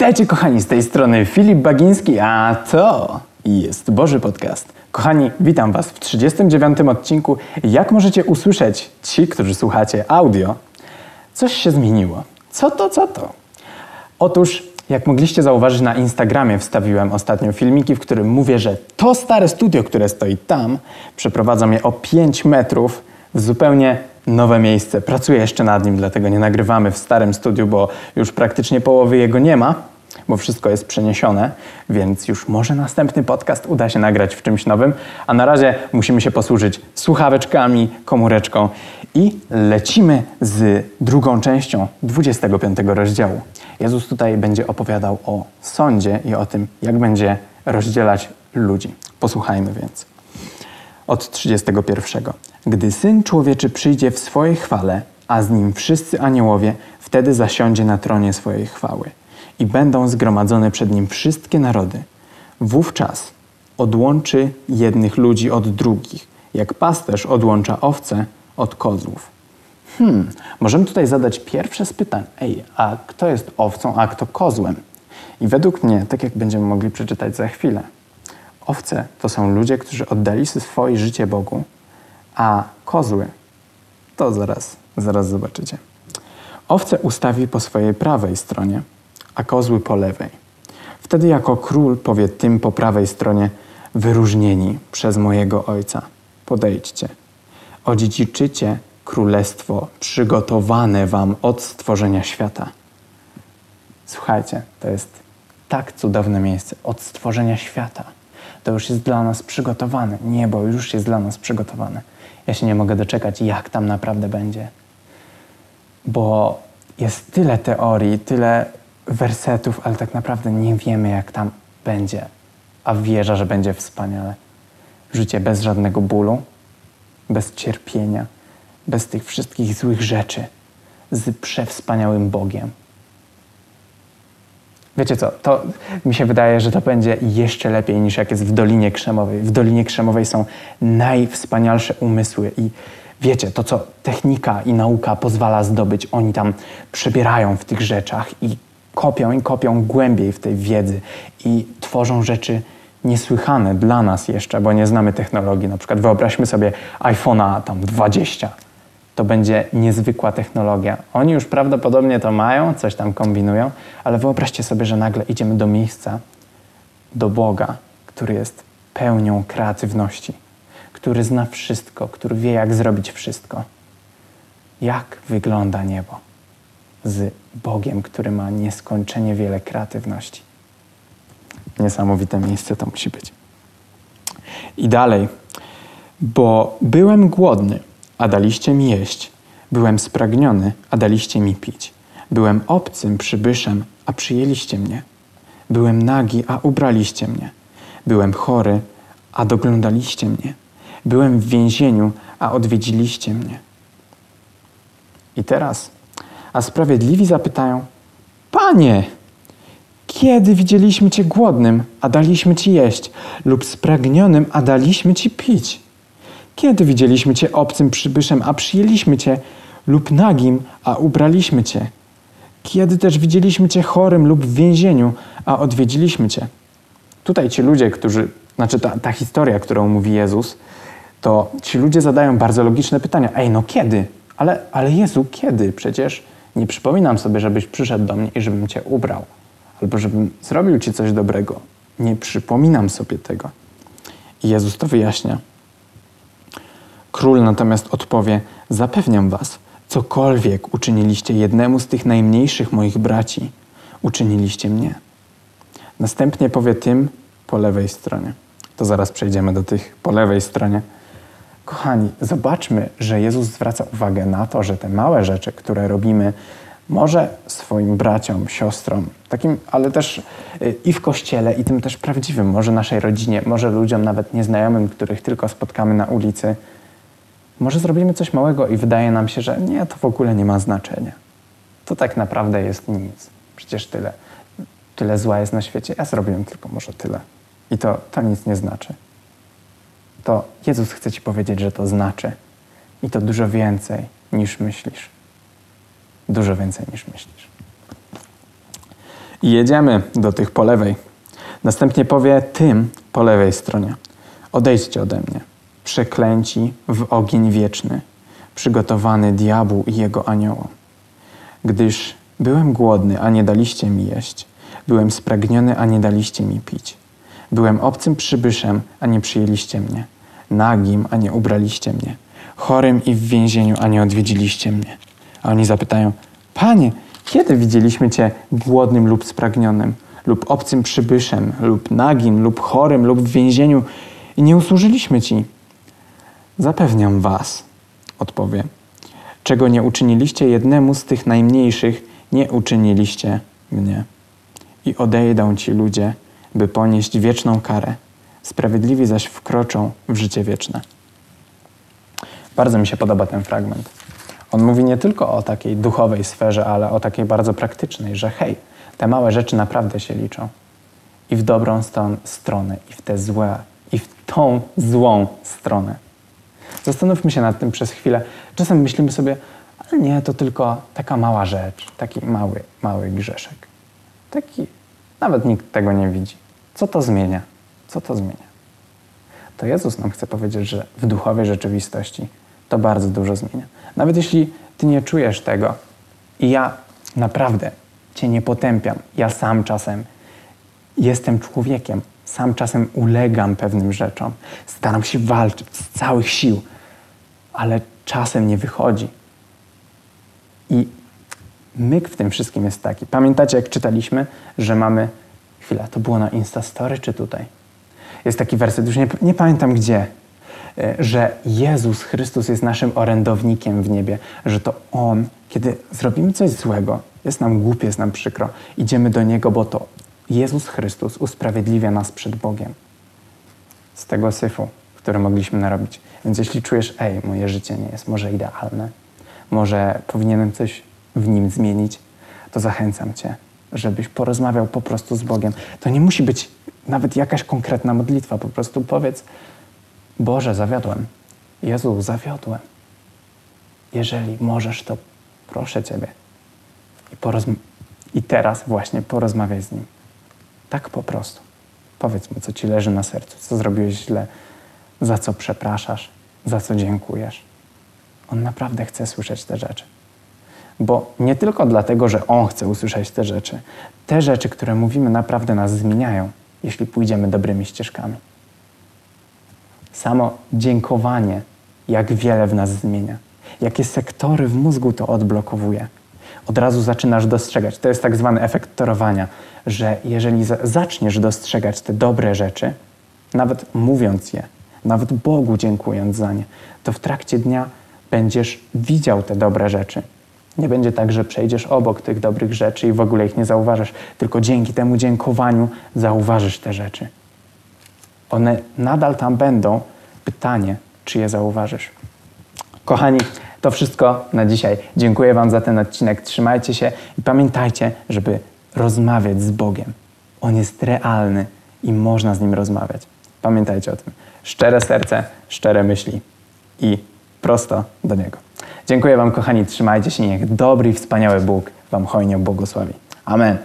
Witajcie kochani, z tej strony Filip Bagiński, a to jest Boży Podcast. Kochani, witam Was w 39 odcinku. Jak możecie usłyszeć, ci, którzy słuchacie audio, coś się zmieniło. Co to, co to? Otóż, jak mogliście zauważyć na Instagramie, wstawiłem ostatnio filmiki, w którym mówię, że to stare studio, które stoi tam, przeprowadzam je o 5 metrów w zupełnie nowe miejsce. Pracuję jeszcze nad nim, dlatego nie nagrywamy w starym studiu, bo już praktycznie połowy jego nie ma, bo wszystko jest przeniesione, więc już może następny podcast uda się nagrać w czymś nowym, a na razie musimy się posłużyć słuchaweczkami, komóreczką i lecimy z drugą częścią 25 rozdziału. Jezus tutaj będzie opowiadał o sądzie i o tym, jak będzie rozdzielać ludzi. Posłuchajmy więc. Od 31. Gdy Syn Człowieczy przyjdzie w swojej chwale, a z nim wszyscy aniołowie, wtedy zasiądzie na tronie swojej chwały i będą zgromadzone przed nim wszystkie narody. Wówczas odłączy jednych ludzi od drugich, jak pasterz odłącza owce od kozłów. Hmm, możemy tutaj zadać pierwsze z pytań. Ej, a kto jest owcą, a kto kozłem? I według mnie, tak jak będziemy mogli przeczytać za chwilę, owce to są ludzie, którzy oddali swoje życie Bogu, a kozły to zaraz, zaraz zobaczycie. Owce ustawi po swojej prawej stronie, a kozły po lewej. Wtedy jako król powie tym po prawej stronie, wyróżnieni przez mojego ojca, podejdźcie, odziedziczycie królestwo przygotowane wam od stworzenia świata. Słuchajcie, to jest tak cudowne miejsce od stworzenia świata. To już jest dla nas przygotowane. Niebo już jest dla nas przygotowane. Ja się nie mogę doczekać, jak tam naprawdę będzie. Bo jest tyle teorii, tyle wersetów, ale tak naprawdę nie wiemy, jak tam będzie. A wierzę, że będzie wspaniale. Życie bez żadnego bólu, bez cierpienia, bez tych wszystkich złych rzeczy, z przewspaniałym Bogiem. Wiecie co, to mi się wydaje, że to będzie jeszcze lepiej niż jak jest w Dolinie Krzemowej. W Dolinie Krzemowej są najwspanialsze umysły i wiecie, to co technika i nauka pozwala zdobyć, oni tam przebierają w tych rzeczach i kopią i kopią głębiej w tej wiedzy i tworzą rzeczy niesłychane dla nas jeszcze, bo nie znamy technologii. Na przykład wyobraźmy sobie iPhone'a tam 20 to będzie niezwykła technologia. Oni już prawdopodobnie to mają, coś tam kombinują, ale wyobraźcie sobie, że nagle idziemy do miejsca, do Boga, który jest pełnią kreatywności, który zna wszystko, który wie, jak zrobić wszystko. Jak wygląda niebo z Bogiem, który ma nieskończenie wiele kreatywności? Niesamowite miejsce to musi być. I dalej, bo byłem głodny a daliście mi jeść. Byłem spragniony, a daliście mi pić. Byłem obcym przybyszem, a przyjęliście mnie. Byłem nagi, a ubraliście mnie. Byłem chory, a doglądaliście mnie. Byłem w więzieniu, a odwiedziliście mnie. I teraz, a sprawiedliwi zapytają: Panie, kiedy widzieliśmy Cię głodnym, a daliśmy Ci jeść, lub spragnionym, a daliśmy Ci pić? Kiedy widzieliśmy Cię obcym przybyszem, a przyjęliśmy Cię, lub nagim, a ubraliśmy Cię? Kiedy też widzieliśmy Cię chorym lub w więzieniu, a odwiedziliśmy Cię? Tutaj ci ludzie, którzy, znaczy ta, ta historia, którą mówi Jezus, to ci ludzie zadają bardzo logiczne pytania. Ej, no kiedy? Ale, ale Jezu, kiedy? Przecież nie przypominam sobie, żebyś przyszedł do mnie i żebym Cię ubrał. Albo żebym zrobił Ci coś dobrego. Nie przypominam sobie tego. I Jezus to wyjaśnia. Król natomiast odpowie: Zapewniam was, cokolwiek uczyniliście jednemu z tych najmniejszych moich braci, uczyniliście mnie. Następnie powie tym po lewej stronie. To zaraz przejdziemy do tych po lewej stronie. Kochani, zobaczmy, że Jezus zwraca uwagę na to, że te małe rzeczy, które robimy, może swoim braciom, siostrom, takim, ale też y, i w kościele, i tym też prawdziwym, może naszej rodzinie, może ludziom nawet nieznajomym, których tylko spotkamy na ulicy, może zrobimy coś małego i wydaje nam się, że nie, to w ogóle nie ma znaczenia. To tak naprawdę jest nic. Przecież tyle, tyle zła jest na świecie. Ja zrobiłem tylko może tyle. I to, to nic nie znaczy. To Jezus chce Ci powiedzieć, że to znaczy. I to dużo więcej niż myślisz. Dużo więcej niż myślisz. I jedziemy do tych po lewej. Następnie powie tym po lewej stronie: Odejdźcie ode mnie, przeklęci w ogień wieczny, przygotowany diabłu i jego aniołom. Gdyż byłem głodny, a nie daliście mi jeść, byłem spragniony, a nie daliście mi pić. Byłem obcym przybyszem, a nie przyjęliście mnie, nagim, a nie ubraliście mnie, chorym i w więzieniu, a nie odwiedziliście mnie. A oni zapytają: Panie, kiedy widzieliśmy Cię głodnym lub spragnionym, lub obcym przybyszem, lub nagim, lub chorym, lub w więzieniu i nie usłużyliśmy Ci? Zapewniam Was, odpowie, czego nie uczyniliście jednemu z tych najmniejszych, nie uczyniliście mnie. I odejdą ci ludzie, by ponieść wieczną karę, sprawiedliwi zaś wkroczą w życie wieczne. Bardzo mi się podoba ten fragment. On mówi nie tylko o takiej duchowej sferze, ale o takiej bardzo praktycznej, że hej, te małe rzeczy naprawdę się liczą. I w dobrą stron, stronę, i w te złe, i w tą złą stronę. Zastanówmy się nad tym przez chwilę. Czasem myślimy sobie, ale nie, to tylko taka mała rzecz, taki mały, mały grzeszek. Taki, nawet nikt tego nie widzi. Co to zmienia? Co to zmienia? To Jezus nam chce powiedzieć, że w duchowej rzeczywistości to bardzo dużo zmienia. Nawet jeśli ty nie czujesz tego i ja naprawdę cię nie potępiam, ja sam czasem jestem człowiekiem, sam czasem ulegam pewnym rzeczom, staram się walczyć z całych sił, ale czasem nie wychodzi. I myk w tym wszystkim jest taki. Pamiętacie, jak czytaliśmy, że mamy. Chwila, to było na Instastory czy tutaj? Jest taki werset, już nie, nie pamiętam gdzie, e, że Jezus Chrystus jest naszym orędownikiem w niebie, że to On, kiedy zrobimy coś złego, jest nam głupie, jest nam przykro, idziemy do Niego, bo to Jezus Chrystus usprawiedliwia nas przed Bogiem. Z tego syfu, który mogliśmy narobić. Więc jeśli czujesz, ej, moje życie nie jest może idealne, może powinienem coś w nim zmienić, to zachęcam Cię, żebyś porozmawiał po prostu z Bogiem. To nie musi być nawet jakaś konkretna modlitwa, po prostu powiedz: Boże, zawiodłem. Jezu, zawiodłem. Jeżeli możesz, to proszę Ciebie. I, I teraz właśnie porozmawiaj z Nim. Tak po prostu. Powiedz Mu, co Ci leży na sercu, co zrobiłeś źle, za co przepraszasz, za co dziękujesz. On naprawdę chce słyszeć te rzeczy. Bo nie tylko dlatego, że On chce usłyszeć te rzeczy. Te rzeczy, które mówimy, naprawdę nas zmieniają, jeśli pójdziemy dobrymi ścieżkami. Samo dziękowanie, jak wiele w nas zmienia. Jakie sektory w mózgu to odblokowuje. Od razu zaczynasz dostrzegać. To jest tak zwany efekt torowania, że jeżeli zaczniesz dostrzegać te dobre rzeczy, nawet mówiąc je, nawet Bogu dziękując za nie, to w trakcie dnia będziesz widział te dobre rzeczy. Nie będzie tak, że przejdziesz obok tych dobrych rzeczy i w ogóle ich nie zauważysz, tylko dzięki temu dziękowaniu zauważysz te rzeczy. One nadal tam będą. Pytanie, czy je zauważysz. Kochani, to wszystko na dzisiaj. Dziękuję Wam za ten odcinek. Trzymajcie się i pamiętajcie, żeby rozmawiać z Bogiem. On jest realny i można z Nim rozmawiać. Pamiętajcie o tym. Szczere serce, szczere myśli i prosto do Niego. Dziękuję Wam, kochani, trzymajcie się. Niech dobry i wspaniały Bóg Wam hojnie błogosławi. Amen.